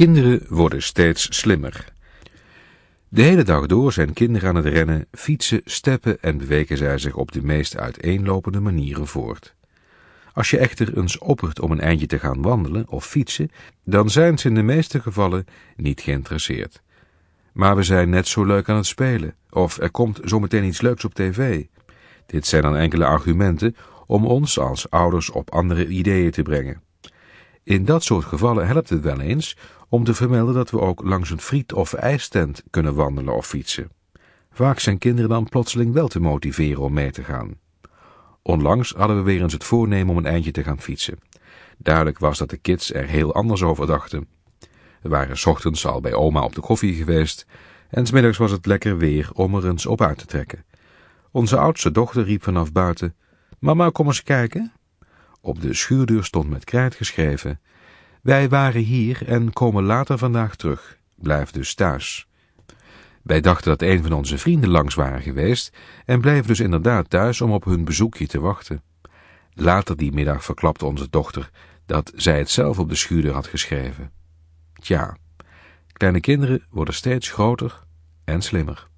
Kinderen worden steeds slimmer. De hele dag door zijn kinderen aan het rennen, fietsen, steppen en bewegen zij zich op de meest uiteenlopende manieren voort. Als je echter eens oppert om een eindje te gaan wandelen of fietsen, dan zijn ze in de meeste gevallen niet geïnteresseerd. Maar we zijn net zo leuk aan het spelen, of er komt zometeen iets leuks op tv. Dit zijn dan enkele argumenten om ons als ouders op andere ideeën te brengen. In dat soort gevallen helpt het wel eens om te vermelden dat we ook langs een friet- of ijstent kunnen wandelen of fietsen. Vaak zijn kinderen dan plotseling wel te motiveren om mee te gaan. Onlangs hadden we weer eens het voornemen om een eindje te gaan fietsen. Duidelijk was dat de kids er heel anders over dachten. We waren s ochtends al bij oma op de koffie geweest en smiddags was het lekker weer om er eens op uit te trekken. Onze oudste dochter riep vanaf buiten, Mama, kom eens kijken. Op de schuurdeur stond met krijt geschreven, Wij waren hier en komen later vandaag terug. Blijf dus thuis. Wij dachten dat een van onze vrienden langs waren geweest en bleven dus inderdaad thuis om op hun bezoekje te wachten. Later die middag verklapte onze dochter dat zij het zelf op de schuurdeur had geschreven. Tja, kleine kinderen worden steeds groter en slimmer.